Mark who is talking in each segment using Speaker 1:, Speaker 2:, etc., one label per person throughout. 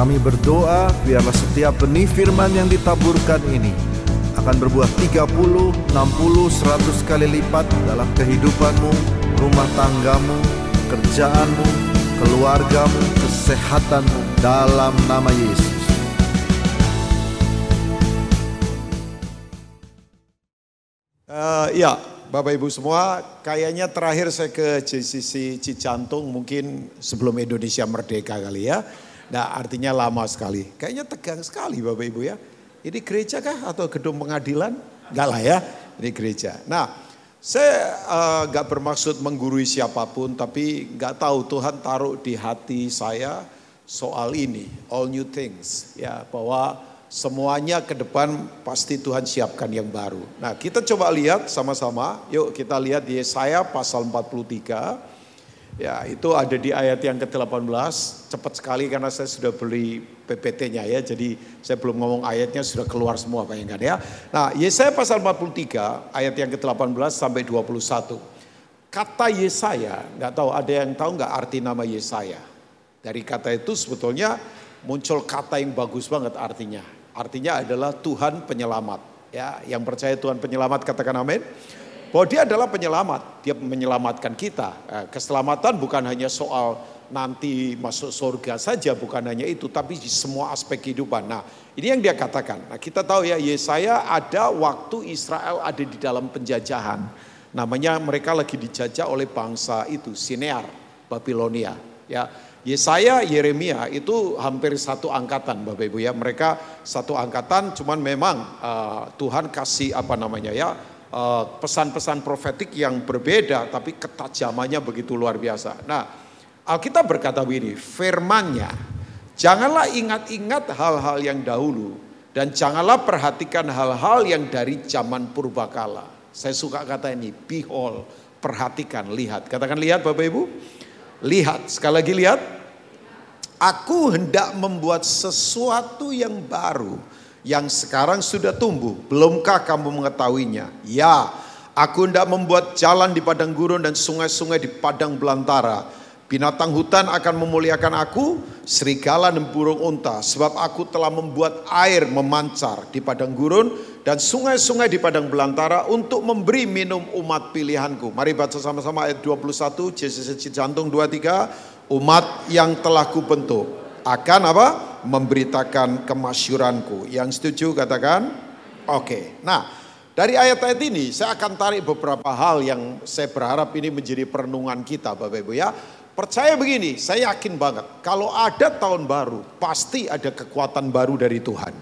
Speaker 1: Kami berdoa biarlah setiap benih firman yang ditaburkan ini akan berbuah 30, 60, 100 kali lipat dalam kehidupanmu, rumah tanggamu, kerjaanmu, keluargamu, kesehatanmu dalam nama Yesus.
Speaker 2: Uh, ya, Bapak Ibu semua, kayaknya terakhir saya ke JCC Cijantung mungkin sebelum Indonesia merdeka kali ya. Nah artinya lama sekali. Kayaknya tegang sekali Bapak Ibu ya. Ini gereja kah atau gedung pengadilan? Enggak lah ya, ini gereja. Nah saya uh, gak bermaksud menggurui siapa pun tapi gak tahu Tuhan taruh di hati saya soal ini. All new things. Ya bahwa Semuanya ke depan pasti Tuhan siapkan yang baru. Nah kita coba lihat sama-sama. Yuk kita lihat Yesaya pasal 43. Ya itu ada di ayat yang ke-18. Cepat sekali karena saya sudah beli PPT-nya ya. Jadi saya belum ngomong ayatnya sudah keluar semua bayangkan ya. Nah Yesaya pasal 43 ayat yang ke-18 sampai 21. Kata Yesaya, nggak tahu ada yang tahu nggak arti nama Yesaya? Dari kata itu sebetulnya muncul kata yang bagus banget artinya. Artinya adalah Tuhan penyelamat. Ya, yang percaya Tuhan penyelamat katakan amin. Bahwa dia adalah penyelamat, dia menyelamatkan kita. Eh, keselamatan bukan hanya soal nanti masuk surga saja, bukan hanya itu, tapi di semua aspek kehidupan. Nah, ini yang dia katakan. Nah, kita tahu ya, Yesaya ada waktu Israel ada di dalam penjajahan. Namanya mereka lagi dijajah oleh bangsa itu, Sinear, Babilonia. Ya, Yesaya, Yeremia itu hampir satu angkatan Bapak Ibu ya. Mereka satu angkatan cuman memang uh, Tuhan kasih apa namanya ya pesan-pesan uh, profetik yang berbeda tapi ketajamannya begitu luar biasa. Nah Alkitab berkata begini, firmannya janganlah ingat-ingat hal-hal yang dahulu dan janganlah perhatikan hal-hal yang dari zaman purbakala. Saya suka kata ini, behold, perhatikan, lihat. Katakan lihat Bapak Ibu. Lihat, sekali lagi lihat. Aku hendak membuat sesuatu yang baru yang sekarang sudah tumbuh. Belumkah kamu mengetahuinya? Ya, aku hendak membuat jalan di padang gurun dan sungai-sungai di padang belantara. Binatang hutan akan memuliakan aku, serigala dan burung unta. Sebab aku telah membuat air memancar di padang gurun dan sungai-sungai di padang belantara untuk memberi minum umat pilihanku. Mari baca sama-sama ayat 21, JCC Jantung 23, umat yang telah kubentuk akan apa? Memberitakan kemasyuranku. Yang setuju katakan? Oke. Okay. Nah, dari ayat-ayat ini saya akan tarik beberapa hal yang saya berharap ini menjadi perenungan kita Bapak Ibu ya. Percaya begini, saya yakin banget kalau ada tahun baru pasti ada kekuatan baru dari Tuhan.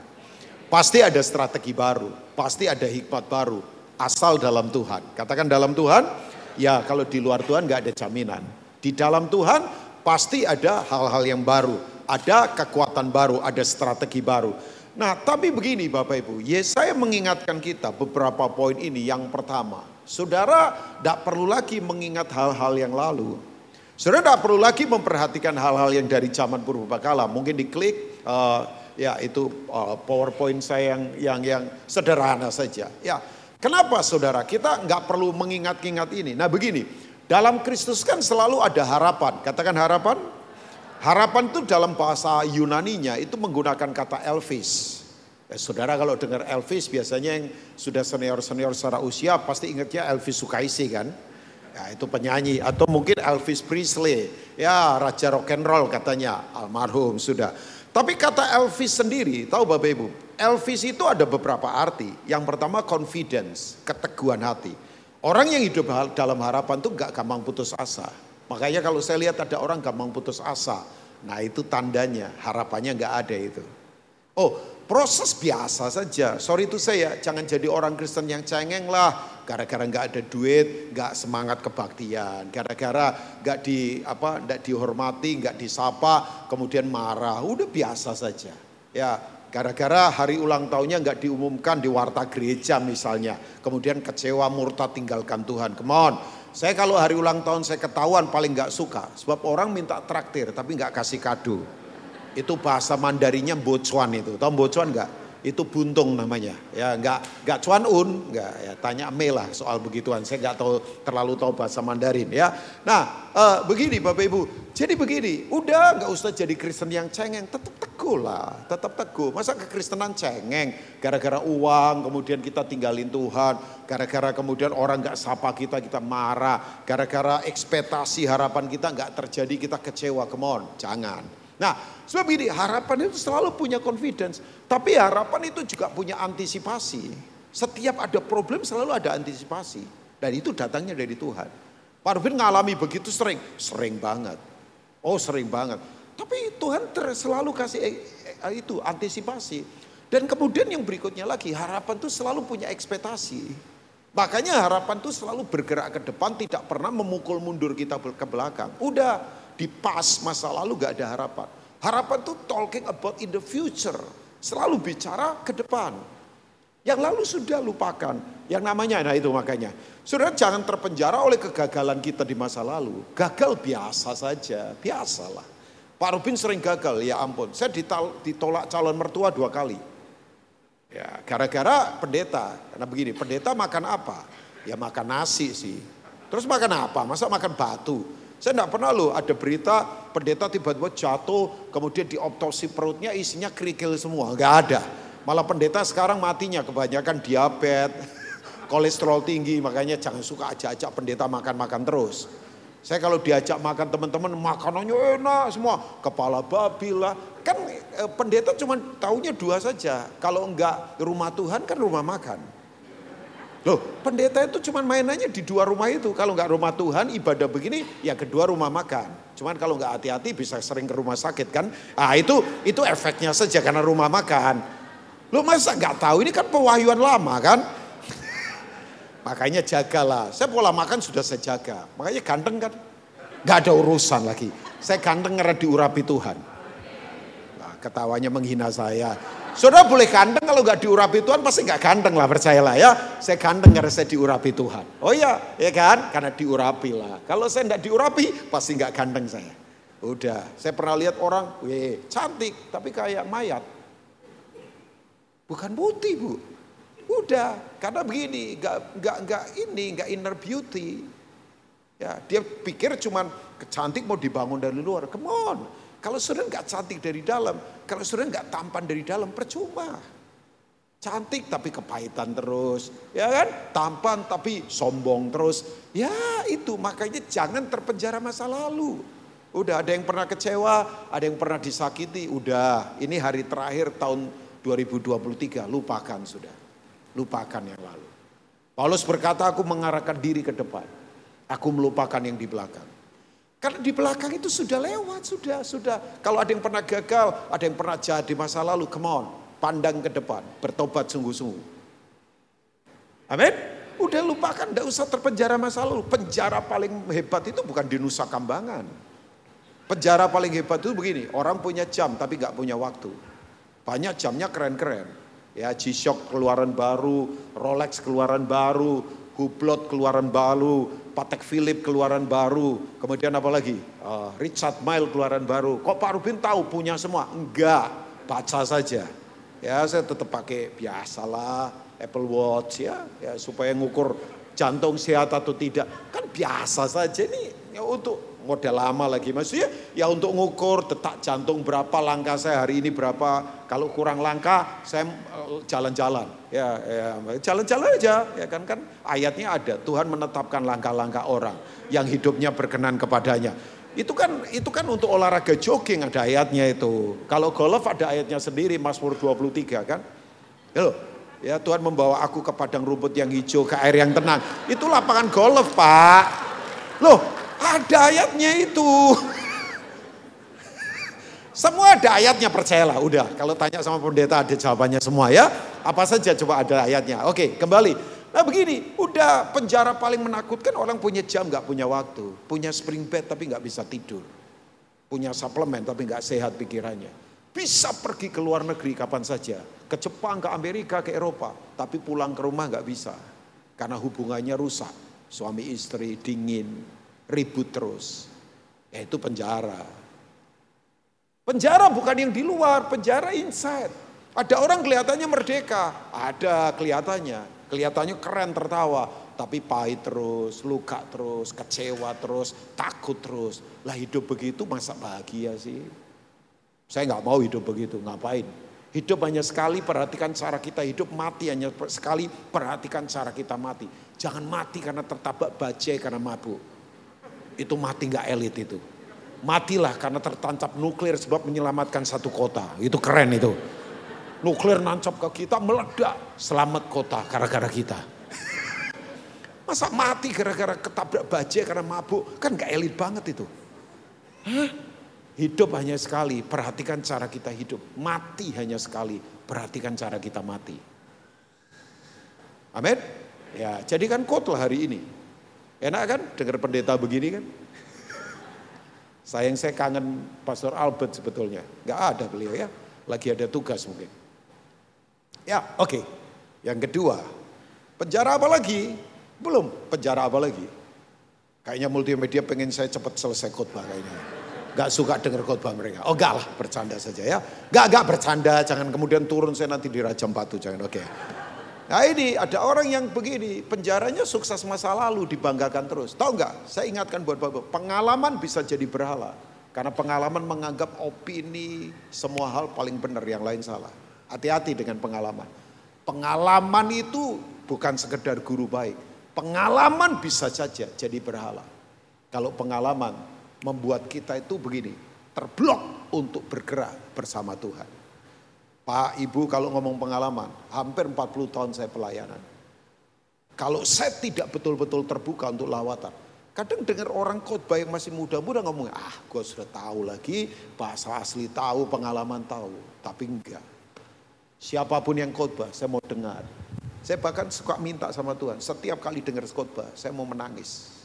Speaker 2: Pasti ada strategi baru, pasti ada hikmat baru, asal dalam Tuhan. Katakan dalam Tuhan, ya kalau di luar Tuhan nggak ada jaminan. Di dalam Tuhan pasti ada hal-hal yang baru, ada kekuatan baru, ada strategi baru. Nah tapi begini Bapak Ibu, Yesaya mengingatkan kita beberapa poin ini. Yang pertama, saudara tidak perlu lagi mengingat hal-hal yang lalu. Saudara tidak perlu lagi memperhatikan hal-hal yang dari zaman purba kala. Mungkin diklik, uh, Ya itu uh, PowerPoint saya yang yang yang sederhana saja. Ya, kenapa saudara? Kita nggak perlu mengingat-ingat ini. Nah begini, dalam Kristus kan selalu ada harapan. Katakan harapan. Harapan itu dalam bahasa Yunaninya itu menggunakan kata Elvis. Eh, saudara kalau dengar Elvis biasanya yang sudah senior-senior secara usia pasti ingatnya Elvis Sukaisi kan. Ya, itu penyanyi atau mungkin Elvis Presley. Ya, raja rock and roll katanya, almarhum sudah. Tapi kata Elvis sendiri, tahu Bapak Ibu, Elvis itu ada beberapa arti. Yang pertama confidence, keteguhan hati. Orang yang hidup dalam harapan itu gak gampang putus asa. Makanya kalau saya lihat ada orang gampang putus asa, nah itu tandanya harapannya gak ada itu. Oh proses biasa saja. Sorry itu saya, jangan jadi orang Kristen yang cengeng lah. Gara-gara nggak ada duit, nggak semangat kebaktian. Gara-gara nggak di apa, nggak dihormati, nggak disapa, kemudian marah. Udah biasa saja. Ya, gara-gara hari ulang tahunnya nggak diumumkan di warta gereja misalnya. Kemudian kecewa, murtad, tinggalkan Tuhan. Come. Saya kalau hari ulang tahun saya ketahuan paling nggak suka. Sebab orang minta traktir tapi nggak kasih kado. Itu bahasa Mandarinya bocuan itu. Tahu bocuan nggak? Itu buntung namanya. Ya nggak nggak cuan un, nggak ya tanya Mei lah soal begituan. Saya nggak tahu terlalu tahu bahasa Mandarin ya. Nah uh, begini Bapak Ibu, jadi begini, udah nggak usah jadi Kristen yang cengeng, tetap teguh lah, tetap teguh. Masa kekristenan cengeng, gara-gara uang, kemudian kita tinggalin Tuhan, gara-gara kemudian orang nggak sapa kita, kita marah, gara-gara ekspektasi harapan kita nggak terjadi, kita kecewa, come on, jangan. Nah, sebab ini harapan itu selalu punya confidence, tapi harapan itu juga punya antisipasi. Setiap ada problem selalu ada antisipasi. Dan itu datangnya dari Tuhan. Pak Rufin ngalami begitu sering, sering banget. Oh sering banget. Tapi Tuhan selalu kasih eh, eh, itu antisipasi. Dan kemudian yang berikutnya lagi, harapan itu selalu punya ekspektasi. Makanya harapan itu selalu bergerak ke depan, tidak pernah memukul mundur kita ke belakang. Udah, di pas masa lalu gak ada harapan. Harapan itu talking about in the future. Selalu bicara ke depan. Yang lalu sudah lupakan. Yang namanya, nah itu makanya. Saudara jangan terpenjara oleh kegagalan kita di masa lalu. Gagal biasa saja, biasalah. Pak Rubin sering gagal, ya ampun. Saya ditolak calon mertua dua kali. Ya, gara-gara pendeta. Karena begini, pendeta makan apa? Ya makan nasi sih. Terus makan apa? Masa makan batu? Saya tidak pernah loh ada berita pendeta tiba-tiba jatuh, kemudian dioptosi perutnya isinya kerikil semua. Enggak ada. Malah pendeta sekarang matinya kebanyakan diabetes, kolesterol tinggi, makanya jangan suka ajak-ajak pendeta makan-makan terus. Saya kalau diajak makan teman-teman makanannya enak semua, kepala babi lah. Kan eh, pendeta cuma taunya dua saja. Kalau enggak rumah Tuhan kan rumah makan. Loh, pendeta itu cuma mainannya di dua rumah itu. Kalau nggak rumah Tuhan, ibadah begini, ya kedua rumah makan. Cuman kalau nggak hati-hati bisa sering ke rumah sakit kan. Ah itu itu efeknya saja karena rumah makan. Lo masa nggak tahu ini kan pewahyuan lama kan? Makanya jagalah. Saya pola makan sudah saya jaga. Makanya ganteng kan? Gak ada urusan lagi. Saya ganteng karena diurapi Tuhan. Nah, ketawanya menghina saya. Saudara boleh ganteng kalau nggak diurapi Tuhan pasti nggak ganteng lah percayalah ya. Saya ganteng karena saya diurapi Tuhan. Oh iya, ya kan? Karena diurapi lah. Kalau saya nggak diurapi pasti nggak ganteng saya. Udah, saya pernah lihat orang, weh, cantik tapi kayak mayat. Bukan putih bu. Udah, karena begini, nggak nggak nggak ini, nggak inner beauty. Ya, dia pikir cuman kecantik mau dibangun dari luar. Come on, kalau saudara nggak cantik dari dalam, kalau saudara nggak tampan dari dalam, percuma. Cantik tapi kepahitan terus, ya kan? Tampan tapi sombong terus. Ya itu makanya jangan terpenjara masa lalu. Udah ada yang pernah kecewa, ada yang pernah disakiti, udah ini hari terakhir tahun 2023, lupakan sudah. Lupakan yang lalu. Paulus berkata aku mengarahkan diri ke depan. Aku melupakan yang di belakang. Karena di belakang itu sudah lewat, sudah, sudah. Kalau ada yang pernah gagal, ada yang pernah jahat di masa lalu, come on, pandang ke depan, bertobat sungguh-sungguh. Amin. Udah lupakan, tidak usah terpenjara masa lalu. Penjara paling hebat itu bukan di Nusa Kambangan. Penjara paling hebat itu begini, orang punya jam tapi nggak punya waktu. Banyak jamnya keren-keren. Ya G-Shock keluaran baru, Rolex keluaran baru, Hublot keluaran baru, Patek Philip keluaran baru, kemudian apa lagi? Uh, Richard Mille keluaran baru. Kok Pak Rubin tahu punya semua? Enggak, baca saja. Ya saya tetap pakai biasalah Apple Watch ya, ya supaya ngukur jantung sehat atau tidak. Kan biasa saja nih ya untuk model lama lagi. Maksudnya ya untuk ngukur detak jantung berapa langkah saya hari ini berapa. Kalau kurang langkah saya eh, jalan-jalan. Ya, ya jalan-jalan aja ya kan kan ayatnya ada. Tuhan menetapkan langkah-langkah orang yang hidupnya berkenan kepadanya. Itu kan itu kan untuk olahraga jogging ada ayatnya itu. Kalau golf ada ayatnya sendiri Mazmur 23 kan? Halo, ya Tuhan membawa aku ke padang rumput yang hijau ke air yang tenang. Itu lapangan golf pak. Loh ada ayatnya itu semua ada ayatnya percayalah, udah. Kalau tanya sama pendeta ada jawabannya semua ya. Apa saja coba ada ayatnya. Oke, kembali. Nah begini, udah penjara paling menakutkan orang punya jam nggak punya waktu, punya spring bed tapi nggak bisa tidur, punya suplemen tapi nggak sehat pikirannya. Bisa pergi ke luar negeri kapan saja, ke Jepang, ke Amerika, ke Eropa, tapi pulang ke rumah nggak bisa karena hubungannya rusak, suami istri dingin, ribut terus, yaitu penjara. Penjara bukan yang di luar, penjara inside. Ada orang kelihatannya merdeka, ada kelihatannya, kelihatannya keren tertawa, tapi pahit terus, luka terus, kecewa terus, takut terus. Lah hidup begitu masa bahagia sih? Saya nggak mau hidup begitu, ngapain? Hidup hanya sekali, perhatikan cara kita hidup, mati hanya sekali, perhatikan cara kita mati. Jangan mati karena tertabak bajai karena mabuk. Itu mati nggak elit itu. Matilah karena tertancap nuklir sebab menyelamatkan satu kota. Itu keren itu nuklir nancap ke kita meledak. Selamat kota gara-gara kita. Masa mati gara-gara ketabrak bajai karena mabuk? Kan gak elit banget itu. Hah? Hidup hanya sekali, perhatikan cara kita hidup. Mati hanya sekali, perhatikan cara kita mati. Amin. Ya, jadikan khotbah hari ini. Enak kan dengar pendeta begini kan? Sayang saya kangen Pastor Albert sebetulnya. Gak ada beliau ya. Lagi ada tugas mungkin. Ya, oke. Okay. Yang kedua, penjara apa lagi? Belum, penjara apa lagi? Kayaknya multimedia pengen saya cepat selesai khotbah kayaknya. Gak suka dengar khotbah mereka. Oh enggak lah, bercanda saja ya. Gak, gak bercanda, jangan kemudian turun saya nanti di Raja Batu, jangan oke. Okay. Nah ini ada orang yang begini, penjaranya sukses masa lalu dibanggakan terus. Tahu nggak? Saya ingatkan buat bapak, pengalaman bisa jadi berhala. Karena pengalaman menganggap opini semua hal paling benar, yang lain salah. Hati-hati dengan pengalaman. Pengalaman itu bukan sekedar guru baik. Pengalaman bisa saja jadi berhala. Kalau pengalaman membuat kita itu begini, terblok untuk bergerak bersama Tuhan. Pak Ibu kalau ngomong pengalaman, hampir 40 tahun saya pelayanan. Kalau saya tidak betul-betul terbuka untuk lawatan, kadang dengar orang khotbah yang masih muda-muda ngomong, ah gue sudah tahu lagi, bahasa asli tahu, pengalaman tahu. Tapi enggak, Siapa pun yang khotbah, saya mau dengar. Saya bahkan suka minta sama Tuhan, setiap kali dengar khotbah, saya mau menangis.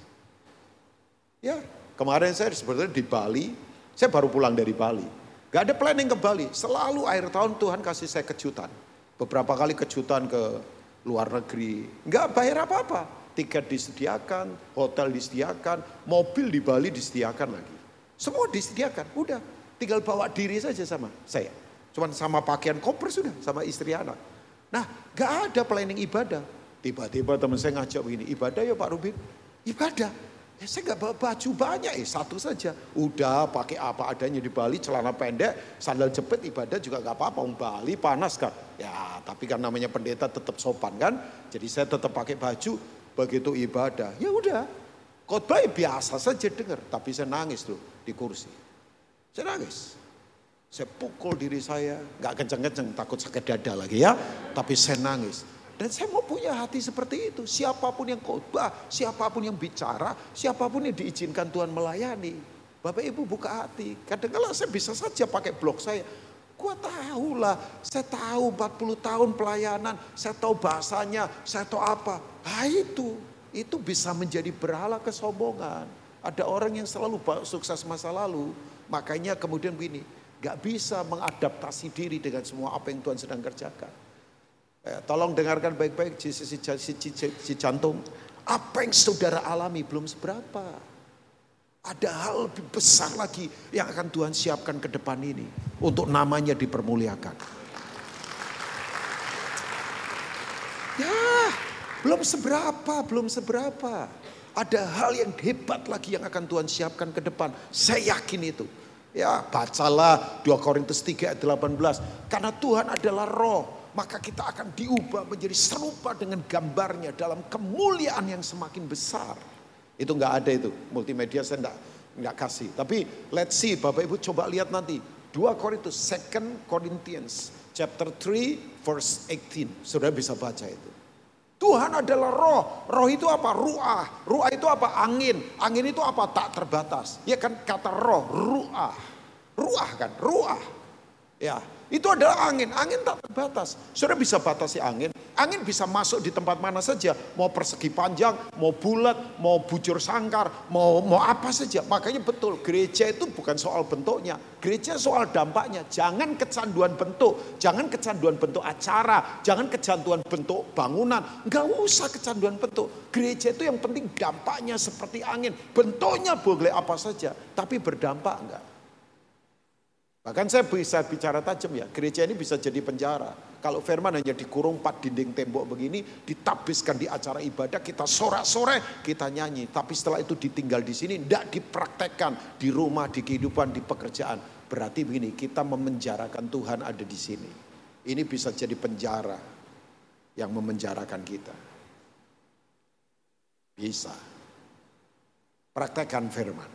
Speaker 2: Ya, kemarin saya sebetulnya di Bali, saya baru pulang dari Bali. Gak ada planning ke Bali, selalu akhir tahun Tuhan kasih saya kejutan. Beberapa kali kejutan ke luar negeri, gak bayar apa-apa. Tiket disediakan, hotel disediakan, mobil di Bali disediakan lagi. Semua disediakan, udah tinggal bawa diri saja sama saya. Cuman sama pakaian koper sudah, sama istri anak. Nah, gak ada planning ibadah. Tiba-tiba teman saya ngajak begini, ibadah ya Pak Rubin? Ibadah. Ya saya gak bawa baju banyak, eh satu saja. Udah pakai apa adanya di Bali, celana pendek, sandal jepit, ibadah juga gak apa-apa. Bali panas kan. Ya tapi kan namanya pendeta tetap sopan kan. Jadi saya tetap pakai baju, begitu ibadah. Ya udah, khotbah ya biasa saja dengar. Tapi saya nangis tuh di kursi. Saya nangis. Saya pukul diri saya, nggak kenceng-kenceng, takut sakit dada lagi ya. Tapi saya nangis. Dan saya mau punya hati seperti itu. Siapa pun yang khotbah, siapa pun yang bicara, siapa pun yang diizinkan Tuhan melayani. Bapak Ibu buka hati. Kadang-kadang saya bisa saja pakai blog saya. Gua tahu lah, saya tahu 40 tahun pelayanan, saya tahu bahasanya, saya tahu apa. Nah itu, itu bisa menjadi berhala kesombongan. Ada orang yang selalu sukses masa lalu, makanya kemudian begini, Gak bisa mengadaptasi diri dengan semua apa yang Tuhan sedang kerjakan. Eh, tolong dengarkan baik-baik si, si, si, si, si jantung. Apa yang saudara alami belum seberapa. Ada hal lebih besar lagi yang akan Tuhan siapkan ke depan ini. Untuk namanya dipermuliakan. Ya, belum seberapa, belum seberapa. Ada hal yang hebat lagi yang akan Tuhan siapkan ke depan. Saya yakin itu. Ya bacalah 2 Korintus 3 ayat 18. Karena Tuhan adalah roh. Maka kita akan diubah menjadi serupa dengan gambarnya dalam kemuliaan yang semakin besar. Itu nggak ada itu. Multimedia saya enggak, enggak kasih. Tapi let's see Bapak Ibu coba lihat nanti. 2 Korintus 2 Corinthians chapter 3 verse 18. Sudah bisa baca itu. Tuhan adalah roh. Roh itu apa? Ruah. Ruah itu apa? Angin. Angin itu apa? Tak terbatas. Ya kan kata roh, ruah. Ruah kan, ruah. Ya, itu adalah angin. Angin tak terbatas. Sudah bisa batasi angin. Angin bisa masuk di tempat mana saja. Mau persegi panjang, mau bulat, mau bujur sangkar, mau mau apa saja. Makanya betul, gereja itu bukan soal bentuknya. Gereja soal dampaknya. Jangan kecanduan bentuk. Jangan kecanduan bentuk acara. Jangan kecanduan bentuk bangunan. Enggak usah kecanduan bentuk. Gereja itu yang penting dampaknya seperti angin. Bentuknya boleh apa saja. Tapi berdampak enggak. Bahkan saya bisa bicara tajam ya, gereja ini bisa jadi penjara. Kalau firman hanya dikurung empat dinding tembok begini, ditabiskan di acara ibadah, kita sorak-sore, kita nyanyi. Tapi setelah itu ditinggal di sini, tidak dipraktekkan di rumah, di kehidupan, di pekerjaan. Berarti begini, kita memenjarakan Tuhan ada di sini. Ini bisa jadi penjara yang memenjarakan kita. Bisa. Praktekkan firman.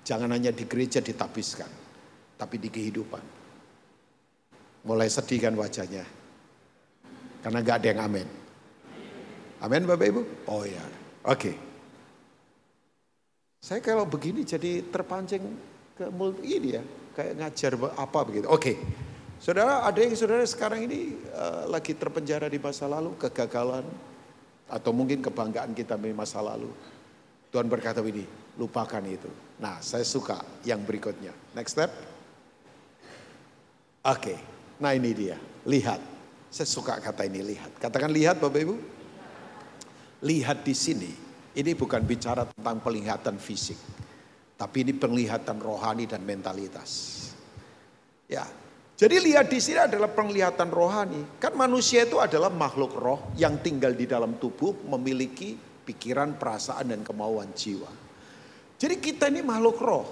Speaker 2: Jangan hanya di gereja ditabiskan tapi di kehidupan. Mulai sedih kan wajahnya. Karena gak ada yang amin. Amin Bapak Ibu? Oh ya, oke. Okay. Saya kalau begini jadi terpancing ke mulut ini ya. Kayak ngajar apa begitu. Oke. Okay. Saudara, ada yang saudara sekarang ini uh, lagi terpenjara di masa lalu, kegagalan, atau mungkin kebanggaan kita di masa lalu. Tuhan berkata ini, lupakan itu. Nah, saya suka yang berikutnya. Next step. Oke, nah ini dia, lihat. Saya suka kata ini lihat. Katakan lihat Bapak Ibu. Lihat di sini, ini bukan bicara tentang penglihatan fisik. Tapi ini penglihatan rohani dan mentalitas. Ya, jadi lihat di sini adalah penglihatan rohani. Kan manusia itu adalah makhluk roh yang tinggal di dalam tubuh, memiliki pikiran, perasaan, dan kemauan jiwa. Jadi kita ini makhluk roh.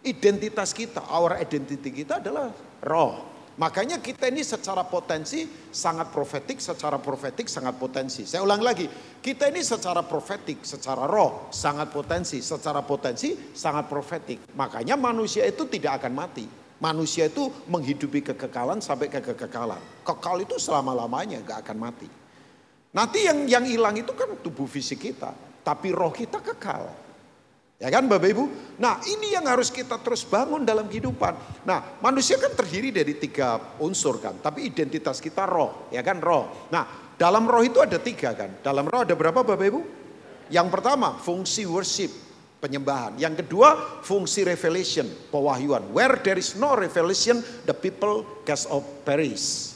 Speaker 2: Identitas kita, our identity kita adalah roh. Makanya kita ini secara potensi sangat profetik, secara profetik sangat potensi. Saya ulang lagi, kita ini secara profetik, secara roh sangat potensi, secara potensi sangat profetik. Makanya manusia itu tidak akan mati. Manusia itu menghidupi kekekalan sampai ke kekekalan. Kekal itu selama-lamanya gak akan mati. Nanti yang yang hilang itu kan tubuh fisik kita, tapi roh kita kekal. Ya kan Bapak Ibu? Nah ini yang harus kita terus bangun dalam kehidupan. Nah manusia kan terdiri dari tiga unsur kan. Tapi identitas kita roh. Ya kan roh. Nah dalam roh itu ada tiga kan. Dalam roh ada berapa Bapak Ibu? Yang pertama fungsi worship. Penyembahan. Yang kedua fungsi revelation. Pewahyuan. Where there is no revelation the people cast of perish.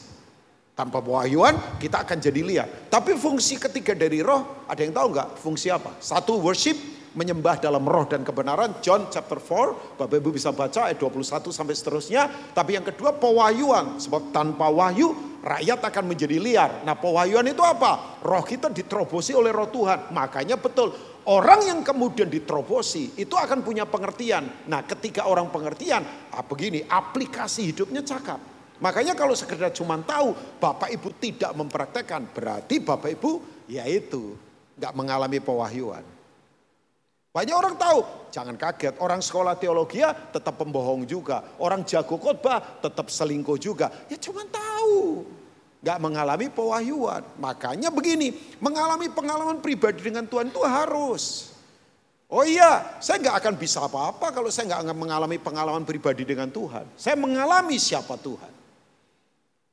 Speaker 2: Tanpa pewahyuan kita akan jadi liar. Tapi fungsi ketiga dari roh ada yang tahu nggak? Fungsi apa? Satu worship, menyembah dalam roh dan kebenaran John chapter 4 Bapak Ibu bisa baca ayat 21 sampai seterusnya. Tapi yang kedua pewahyuan sebab tanpa wahyu rakyat akan menjadi liar. Nah pewahyuan itu apa? Roh kita diterobosi oleh roh Tuhan. Makanya betul orang yang kemudian diterobosi itu akan punya pengertian. Nah ketika orang pengertian ah, begini aplikasi hidupnya cakap. Makanya kalau sekedar cuma tahu Bapak Ibu tidak mempraktekkan berarti Bapak Ibu yaitu nggak mengalami pewahyuan banyak orang tahu, jangan kaget. Orang sekolah teologi ya tetap pembohong juga. Orang jago khotbah tetap selingkuh juga. Ya cuma tahu. Gak mengalami pewahyuan. Makanya begini, mengalami pengalaman pribadi dengan Tuhan itu harus. Oh iya, saya gak akan bisa apa-apa kalau saya gak mengalami pengalaman pribadi dengan Tuhan. Saya mengalami siapa Tuhan.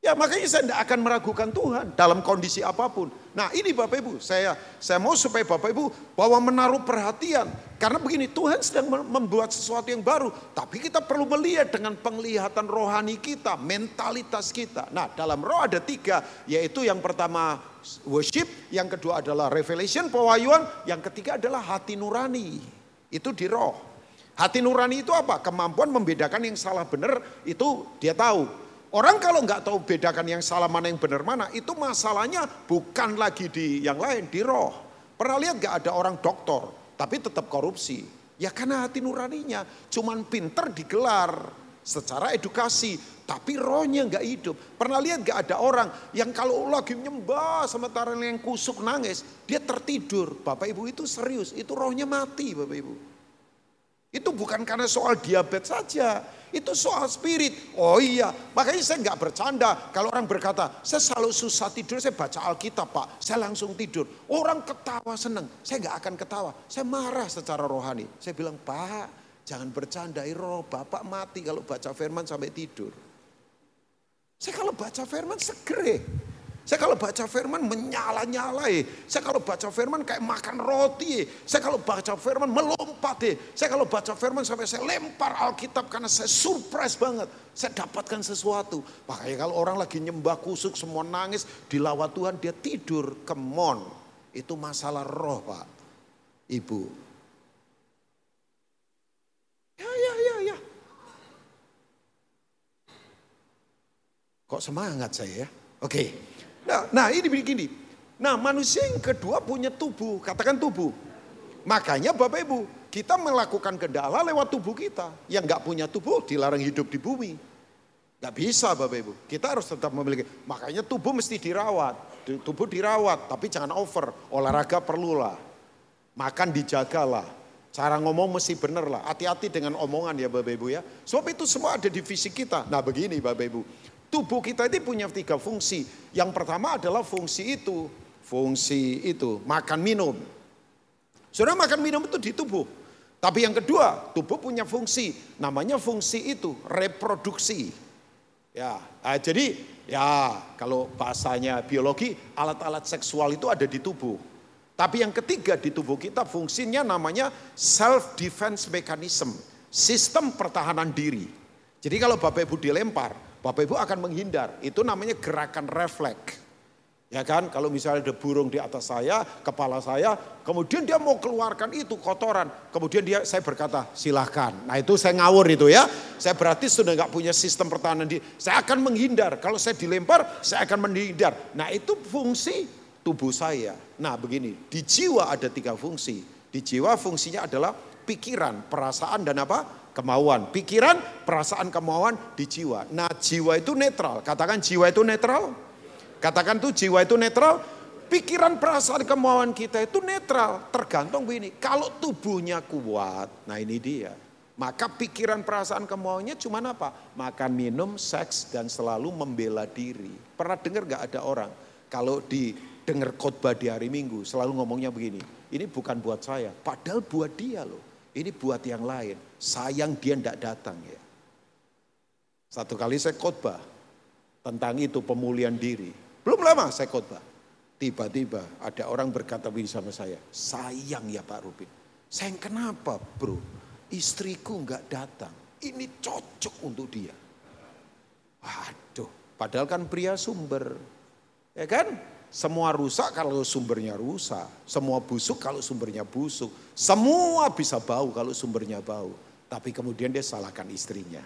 Speaker 2: Ya makanya saya tidak akan meragukan Tuhan dalam kondisi apa pun. Nah ini Bapak Ibu, saya saya mau supaya Bapak Ibu bahwa menaruh perhatian. Karena begini, Tuhan sedang membuat sesuatu yang baru. Tapi kita perlu melihat dengan penglihatan rohani kita, mentalitas kita. Nah dalam roh ada tiga, yaitu yang pertama worship, yang kedua adalah revelation, pewahyuan, yang ketiga adalah hati nurani. Itu di roh. Hati nurani itu apa? Kemampuan membedakan yang salah benar itu dia tahu. Orang kalau nggak tahu bedakan yang salah mana yang benar mana, itu masalahnya bukan lagi di yang lain, di roh. Pernah lihat nggak ada orang doktor, tapi tetap korupsi. Ya karena hati nuraninya, cuman pinter digelar secara edukasi, tapi rohnya nggak hidup. Pernah lihat nggak ada orang yang kalau lagi nyembah sementara yang kusuk nangis, dia tertidur. Bapak Ibu itu serius, itu rohnya mati Bapak Ibu. Itu bukan karena soal diabetes saja, itu soal spirit. Oh iya, makanya saya nggak bercanda. Kalau orang berkata, saya selalu susah tidur, saya baca Alkitab pak, saya langsung tidur. Orang ketawa seneng, saya nggak akan ketawa. Saya marah secara rohani. Saya bilang, pak jangan bercanda, roh bapak mati kalau baca firman sampai tidur. Saya kalau baca firman segere. Saya kalau baca firman menyala-nyala Saya kalau baca firman kayak makan roti. Saya kalau baca firman melompat ya. Saya kalau baca firman sampai saya lempar Alkitab karena saya surprise banget. Saya dapatkan sesuatu. Makanya kalau orang lagi nyembah kusuk semua nangis dilawat Tuhan dia tidur. Kemon. Itu masalah roh pak. Ibu. Ya ya ya ya. Kok semangat saya ya? Oke. Nah, nah ini begini. Nah manusia yang kedua punya tubuh, katakan tubuh. Makanya Bapak Ibu, kita melakukan kendala lewat tubuh kita. Yang nggak punya tubuh dilarang hidup di bumi. Gak bisa Bapak Ibu, kita harus tetap memiliki. Makanya tubuh mesti dirawat, tubuh dirawat, tapi jangan over. Olahraga perlulah, makan dijagalah, cara ngomong mesti bener lah. Hati-hati dengan omongan ya Bapak Ibu ya. Sebab itu semua ada di fisik kita. Nah begini Bapak Ibu, tubuh kita ini punya tiga fungsi. Yang pertama adalah fungsi itu, fungsi itu makan minum. Sudah makan minum itu di tubuh. Tapi yang kedua, tubuh punya fungsi, namanya fungsi itu reproduksi. Ya, nah, jadi ya kalau bahasanya biologi alat-alat seksual itu ada di tubuh. Tapi yang ketiga di tubuh kita fungsinya namanya self defense mechanism, sistem pertahanan diri. Jadi kalau Bapak Ibu dilempar, Bapak Ibu akan menghindar. Itu namanya gerakan refleks. Ya kan, kalau misalnya ada burung di atas saya, kepala saya, kemudian dia mau keluarkan itu kotoran. Kemudian dia, saya berkata, silahkan. Nah itu saya ngawur itu ya. Saya berarti sudah nggak punya sistem pertahanan diri. Saya akan menghindar. Kalau saya dilempar, saya akan menghindar. Nah itu fungsi tubuh saya. Nah begini, di jiwa ada tiga fungsi. Di jiwa fungsinya adalah pikiran, perasaan dan apa? Kemauan. Pikiran, perasaan, kemauan di jiwa. Nah jiwa itu netral. Katakan jiwa itu netral. Katakan tuh jiwa itu netral, pikiran perasaan kemauan kita itu netral. Tergantung begini, kalau tubuhnya kuat, nah ini dia. Maka pikiran perasaan kemauannya cuma apa? Makan, minum, seks, dan selalu membela diri. Pernah dengar gak ada orang kalau di dengar khotbah di hari Minggu selalu ngomongnya begini. Ini bukan buat saya, padahal buat dia loh. Ini buat yang lain. Sayang dia ndak datang ya. Satu kali saya khotbah tentang itu pemulihan diri. Belum lama saya khotbah. Tiba-tiba ada orang berkata begini sama saya, sayang ya Pak Rubin. Sayang kenapa bro? Istriku nggak datang. Ini cocok untuk dia. Waduh, padahal kan pria sumber. Ya kan? Semua rusak kalau sumbernya rusak. Semua busuk kalau sumbernya busuk. Semua bisa bau kalau sumbernya bau. Tapi kemudian dia salahkan istrinya.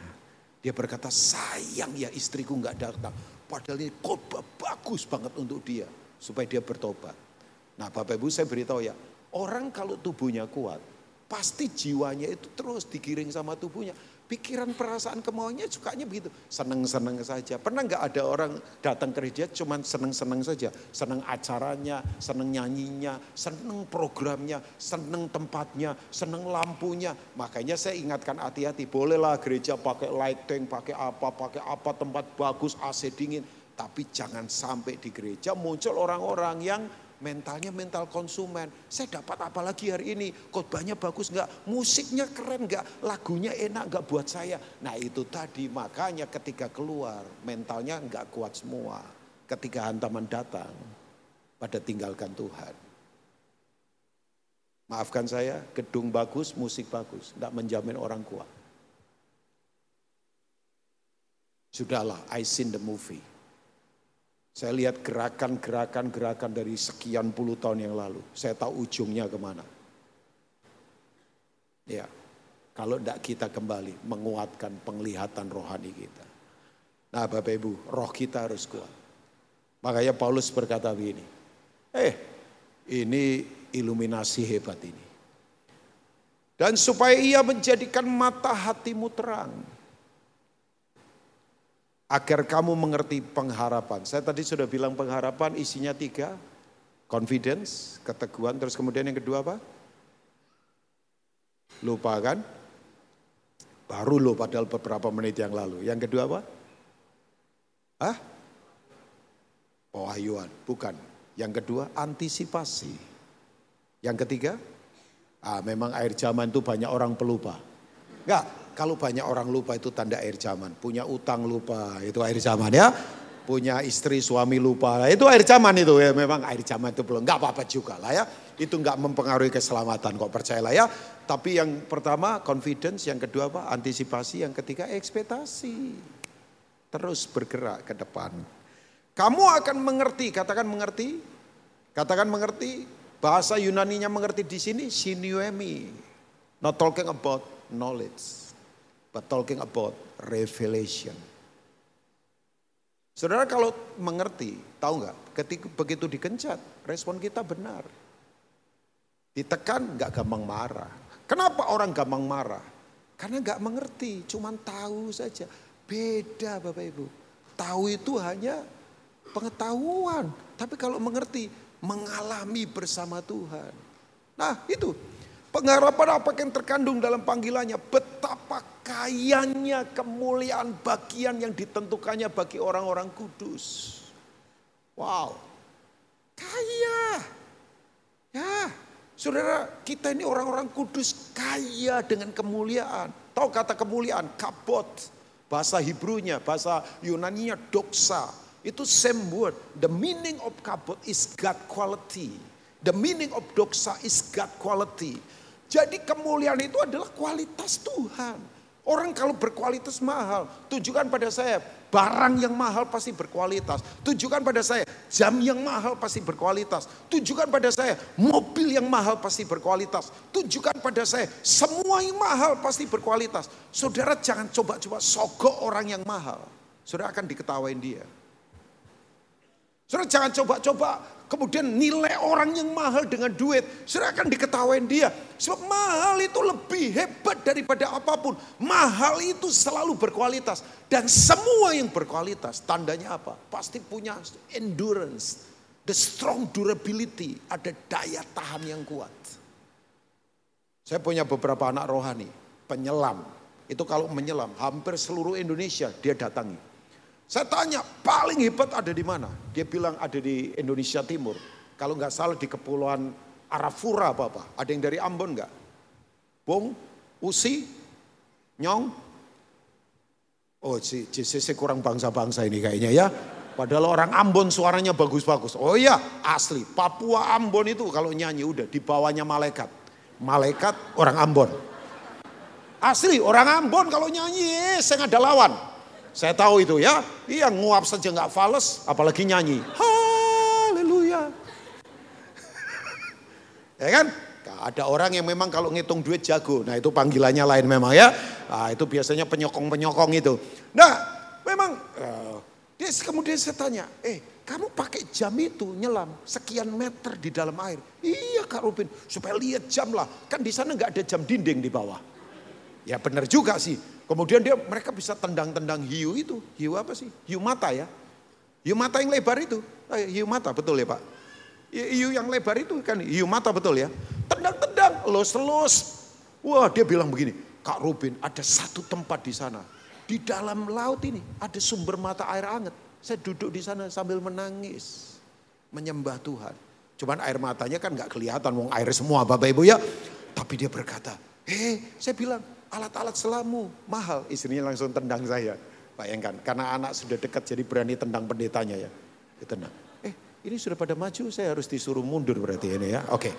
Speaker 2: Dia berkata, sayang ya istriku nggak datang. Padahal ini khotbah bagus banget untuk dia. Supaya dia bertobat. Nah Bapak Ibu saya beritahu ya. Orang kalau tubuhnya kuat. Pasti jiwanya itu terus digiring sama tubuhnya. Pikiran perasaan kemauannya sukanya begitu. Seneng-seneng saja. Pernah nggak ada orang datang ke gereja cuman seneng-seneng saja. Seneng acaranya, seneng nyanyinya, seneng programnya, seneng tempatnya, seneng lampunya. Makanya saya ingatkan hati-hati. Bolehlah gereja pakai lighting, pakai apa, pakai apa, tempat bagus, AC dingin. Tapi jangan sampai di gereja muncul orang-orang yang mentalnya mental konsumen. Saya dapat apa lagi hari ini? Khotbahnya bagus nggak? Musiknya keren nggak? Lagunya enak nggak buat saya? Nah itu tadi makanya ketika keluar mentalnya nggak kuat semua. Ketika hantaman datang pada tinggalkan Tuhan. Maafkan saya, gedung bagus, musik bagus, tidak menjamin orang kuat. Sudahlah, I seen the movie. Saya lihat gerakan-gerakan-gerakan dari sekian puluh tahun yang lalu. Saya tahu ujungnya ke mana. Ya, kalau tidak kita kembali menguatkan penglihatan rohani kita. Nah Bapak Ibu, roh kita harus kuat. Makanya Paulus berkata begini, eh ini iluminasi hebat ini. Dan supaya ia menjadikan mata hatimu terang agar kamu mengerti pengharapan. Saya tadi sudah bilang pengharapan isinya tiga. Confidence, keteguhan, terus kemudian yang kedua apa? Lupa kan? Baru lo padahal beberapa menit yang lalu. Yang kedua apa? Hah? Pewahyuan, bukan. Yang kedua antisipasi. Yang ketiga, ah, memang air zaman itu banyak orang pelupa. Enggak, kalau banyak orang lupa itu tanda air zaman. Punya utang lupa, itu air zaman ya. Punya istri suami lupa, itu air zaman itu ya. Memang air zaman itu belum, nggak apa-apa juga lah ya. Itu nggak mempengaruhi keselamatan kok percayalah ya. Tapi yang pertama confidence, yang kedua apa? Antisipasi, yang ketiga ekspektasi. Terus bergerak ke depan. Kamu akan mengerti, katakan mengerti. Katakan mengerti. Bahasa Yunaninya mengerti di sini, sinuemi. Not talking about knowledge but talking about revelation. Saudara kalau mengerti, tahu nggak? Ketika begitu dikencat, respon kita benar. Ditekan nggak gampang marah. Kenapa orang gampang marah? Karena nggak mengerti, cuman tahu saja. Beda Bapak Ibu. Tahu itu hanya pengetahuan. Tapi kalau mengerti, mengalami bersama Tuhan. Nah itu pengharapan apa yang terkandung dalam panggilannya. Betapa kayanya kemuliaan bagian yang ditentukannya bagi orang-orang kudus. Wow, kaya. Ya, saudara kita ini orang-orang kudus kaya dengan kemuliaan. Tahu kata kemuliaan, kabot. Bahasa Hebrunya, bahasa Yunaninya doksa itu same word. The meaning of kabut is God quality. The meaning of doxa is God quality. Jadi kemuliaan itu adalah kualitas Tuhan. Orang kalau berkualitas mahal, tunjukkan pada saya barang yang mahal pasti berkualitas. Tunjukkan pada saya jam yang mahal pasti berkualitas. Tunjukkan pada saya mobil yang mahal pasti berkualitas. Tunjukkan pada saya semua yang mahal pasti berkualitas. Saudara jangan coba-coba sogok orang yang mahal. Saudara akan diketawain dia. Saudara jangan coba-coba kemudian nilai orang yang mahal dengan duit. Saudara akan diketawain dia. Sebab mahal itu lebih hebat daripada apa pun. Mahal itu selalu berkualitas. Dan semua yang berkualitas tandanya apa? Pasti punya endurance. The strong durability. Ada daya tahan yang kuat. Saya punya beberapa anak rohani. Penyelam. Itu kalau menyelam hampir seluruh Indonesia dia datangi. Saya tanya, paling hebat ada di mana? Dia bilang ada di Indonesia Timur. Kalau nggak salah di kepulauan Arafura apa-apa. Ada yang dari Ambon nggak? Bung, Usi, Nyong. Oh, si JCC kurang bangsa-bangsa ini kayaknya ya. Padahal orang Ambon suaranya bagus-bagus. Oh iya, asli. Papua Ambon itu kalau nyanyi udah di bawahnya malaikat. Malaikat orang Ambon. Asli, orang Ambon kalau nyanyi, saya ada lawan. Saya tahu itu ya. Iya nguap saja nggak fales, apalagi nyanyi. Haleluya. ya kan? Ada orang yang memang kalau ngitung duit jago. Nah itu panggilannya lain memang ya. Nah, itu biasanya penyokong-penyokong itu. Nah memang uh, dia kemudian saya tanya, eh kamu pakai jam itu nyelam sekian meter di dalam air. Iya Kak Rubin, supaya lihat jam lah. Kan di sana nggak ada jam dinding di bawah. Ya benar juga sih. Kemudian dia mereka bisa tendang-tendang hiu itu. Hiu apa sih? Hiu mata ya. Hiu mata yang lebar itu. Eh, hiu mata betul ya Pak? Hiu yang lebar itu kan hiu mata betul ya. Tendang-tendang, los-los. Wah dia bilang begini, Kak Rubin ada satu tempat di sana. Di dalam laut ini ada sumber mata air hangat. Saya duduk di sana sambil menangis. Menyembah Tuhan. Cuman air matanya kan gak kelihatan, wong air semua Bapak Ibu ya. Tapi dia berkata, eh saya bilang alat-alat selamu mahal. Istrinya langsung tendang saya. Bayangkan, karena anak sudah dekat jadi berani tendang pendetanya ya. Ditendang. Eh ini sudah pada maju, saya harus disuruh mundur berarti ini ya. Oke,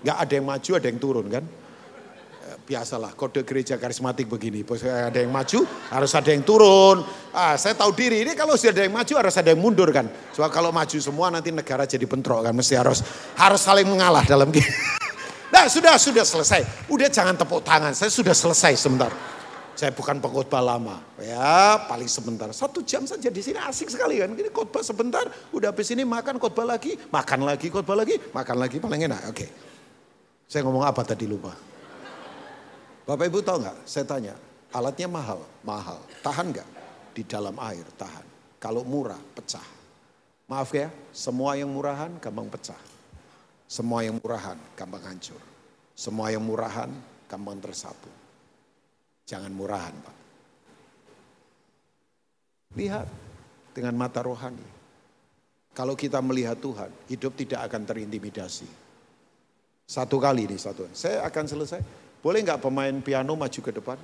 Speaker 2: nggak ada yang maju, ada yang turun kan. Eh, biasalah kode gereja karismatik begini. Ada yang maju, harus ada yang turun. Ah, saya tahu diri ini kalau sudah ada yang maju harus ada yang mundur kan. Soal kalau maju semua nanti negara jadi bentrok kan. Mesti harus harus saling mengalah dalam sudah, sudah selesai. Udah jangan tepuk tangan, saya sudah selesai sebentar. Saya bukan pengkhotbah lama, ya paling sebentar. Satu jam saja di sini asik sekali kan. Ini khotbah sebentar, udah habis ini makan khotbah lagi, makan lagi khotbah lagi, makan lagi paling enak. Oke, saya ngomong apa tadi lupa. Bapak Ibu tahu nggak? Saya tanya, alatnya mahal, mahal. Tahan nggak? Di dalam air tahan. Kalau murah, pecah. Maaf ya, semua yang murahan gampang pecah. Semua yang murahan gampang hancur. Semua yang murahan gampang tersapu. Jangan murahan Pak. Lihat dengan mata rohani. Kalau kita melihat Tuhan, hidup tidak akan terintimidasi. Satu kali ini satu. Saya akan selesai. Boleh nggak pemain piano maju ke depan?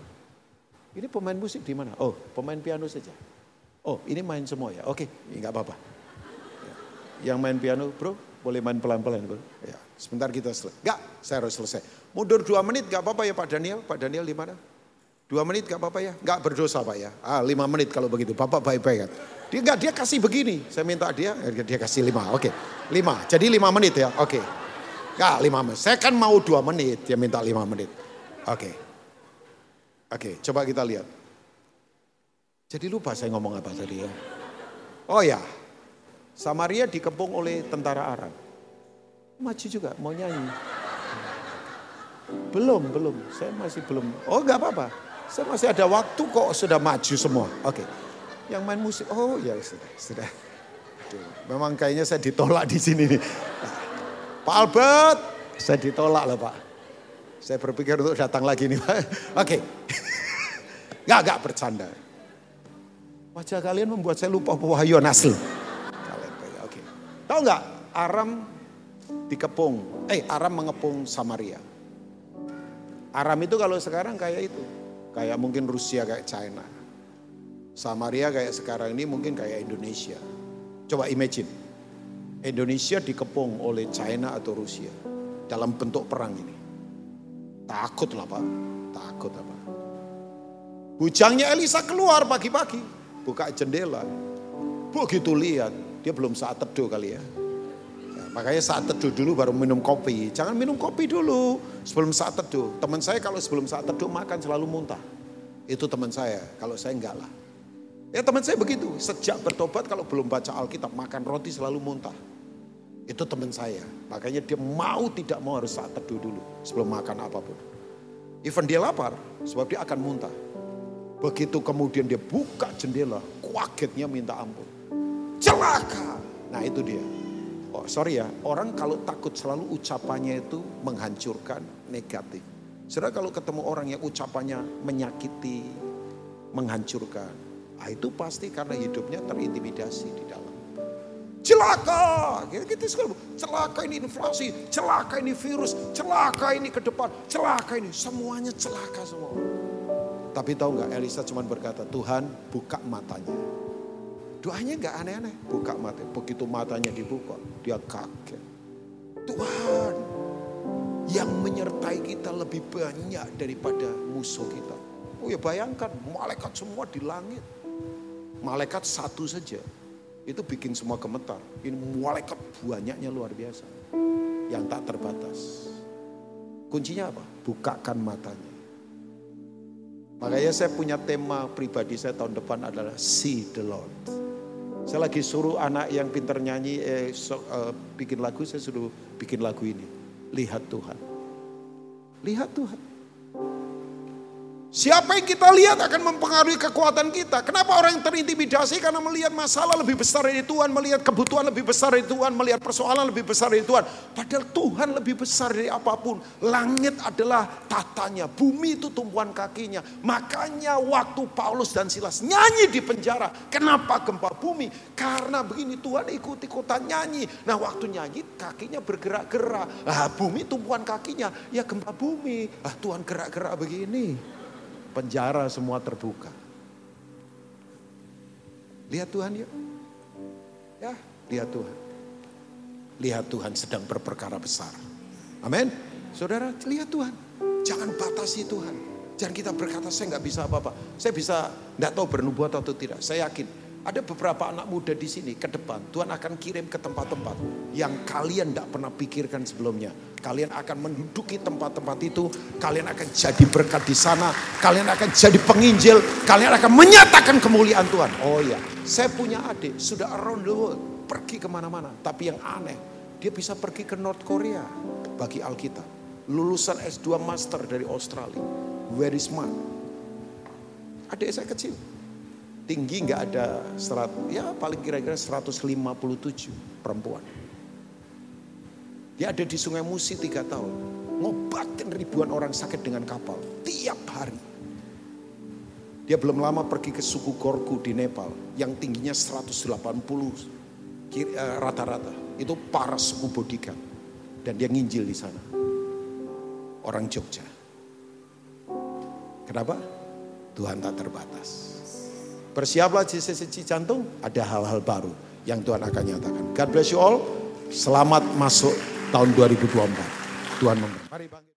Speaker 2: Ini pemain musik di mana? Oh, pemain piano saja. Oh, ini main semua ya. Oke, nggak apa-apa. Yang main piano, bro, boleh main pelan-pelan. Ya, sebentar kita selesai. Enggak, saya harus selesai. Mundur dua menit gak apa-apa ya Pak Daniel. Pak Daniel di mana? Dua menit gak apa-apa ya? Enggak berdosa Pak ya. Ah lima menit kalau begitu. Bapak baik-baik kan. Dia enggak, dia kasih begini. Saya minta dia, dia kasih lima. Oke, lima. Jadi lima menit ya. Oke. Enggak, lima menit. Saya kan mau dua menit. Dia minta lima menit. Oke. Oke, coba kita lihat. Jadi lupa saya ngomong apa tadi ya. Oh ya, Samaria dikepung oleh tentara Arab. Maju juga, mau nyanyi. Belum, belum. Saya masih belum. Oh nggak apa-apa. Saya masih ada waktu kok sudah maju semua. Oke. Yang main musik, oh ya sudah. sudah. memang kayaknya saya ditolak di sini nih. Pak Albert, saya ditolak lah Pak. Saya berpikir untuk datang lagi nih Pak. Oke. Gak, gak bercanda. Wajah kalian membuat saya lupa Wahyu asli. Tahu nggak Aram dikepung, eh Aram mengepung Samaria. Aram itu kalau sekarang kayak itu, kayak mungkin Rusia kayak China. Samaria kayak sekarang ini mungkin kayak Indonesia. Coba imagine, Indonesia dikepung oleh China atau Rusia dalam bentuk perang ini. Takut lah Pak, takut apa? Bujangnya Elisa keluar pagi-pagi, buka jendela. Begitu lihat, dia belum saat teduh kali ya. ya. Makanya saat teduh dulu baru minum kopi. Jangan minum kopi dulu sebelum saat teduh. Teman saya kalau sebelum saat teduh makan selalu muntah. Itu teman saya, kalau saya enggak lah. Ya teman saya begitu, sejak bertobat kalau belum baca Alkitab makan roti selalu muntah. Itu teman saya. Makanya dia mau tidak mau harus saat teduh dulu sebelum makan apa pun. Even dia lapar, sebab dia akan muntah. Begitu kemudian dia buka jendela, kagetnya minta ampun. Celaka. Nah itu dia. Oh sorry ya, orang kalau takut selalu ucapannya itu menghancurkan negatif. Saudara kalau ketemu orang yang ucapannya menyakiti, menghancurkan. Nah, itu pasti karena hidupnya terintimidasi di dalam celaka. Gitu, gitu sekali. Celaka ini inflasi, celaka ini virus, celaka ini ke depan, celaka ini. Semuanya celaka semua. Tapi tahu nggak Elisa cuma berkata, Tuhan buka matanya. Doanya nggak aneh-aneh, buka mata. Begitu matanya dibuka, dia kaget. Tuhan yang menyertai kita lebih banyak daripada musuh kita. Oh ya bayangkan, malaikat semua di langit. Malaikat satu saja itu bikin semua gemetar. Ini malaikat banyaknya luar biasa. Yang tak terbatas. Kuncinya apa? Bukakan matanya. Makanya saya punya tema pribadi saya tahun depan adalah See the Lord. Saya lagi suruh anak yang pintar nyanyi, eh, so, uh, bikin lagu, saya suruh bikin lagu ini. Lihat Tuhan. Lihat Tuhan. Siapa yang kita lihat akan mempengaruhi kekuatan kita. Kenapa orang yang terintimidasi? Karena melihat masalah lebih besar dari Tuhan, melihat kebutuhan lebih besar dari Tuhan, melihat persoalan lebih besar dari Tuhan. Padahal Tuhan lebih besar dari apa pun. Langit adalah tatanya, bumi itu tumpuan kakinya. Makanya waktu Paulus dan Silas nyanyi di penjara. Kenapa gempa bumi? Karena begini Tuhan ikut-ikutan nyanyi. Nah waktu nyanyi kakinya bergerak-gerak. Ah, bumi tumpuan kakinya, ya gempa bumi. Ah, Tuhan gerak-gerak begini penjara semua terbuka. Lihat Tuhan yuk. Ya, lihat Tuhan. Lihat Tuhan sedang berperkara besar. Amin. Saudara, lihat Tuhan. Jangan batasi Tuhan. Jangan kita berkata saya nggak bisa apa-apa. Saya bisa nggak tahu bernubuat atau tidak. Saya yakin ada beberapa anak muda di sini ke depan. Tuhan akan kirim ke tempat-tempat yang kalian tidak pernah pikirkan sebelumnya. Kalian akan menduduki tempat-tempat itu. Kalian akan jadi berkat di sana. Kalian akan jadi penginjil. Kalian akan menyatakan kemuliaan Tuhan. Oh ya, saya punya adik sudah around the world. Pergi ke mana-mana. Tapi yang aneh, dia bisa pergi ke North Korea bagi Alkitab. Lulusan S2 Master dari Australia. Very smart. Adik saya kecil tinggi nggak ada serat, ya paling kira-kira 157 perempuan. Dia ada di Sungai Musi tiga tahun, ngobatin ribuan orang sakit dengan kapal tiap hari. Dia belum lama pergi ke suku Gorku di Nepal yang tingginya 180 eh, rata-rata. Itu para suku Bodikan. Dan dia nginjil di sana. Orang Jogja. Kenapa? Tuhan tak terbatas. Bersiaplah sisi jantung, ada hal-hal baru yang Tuhan akan nyatakan. God bless you all. Selamat masuk tahun 2024. Tuhan memberkati.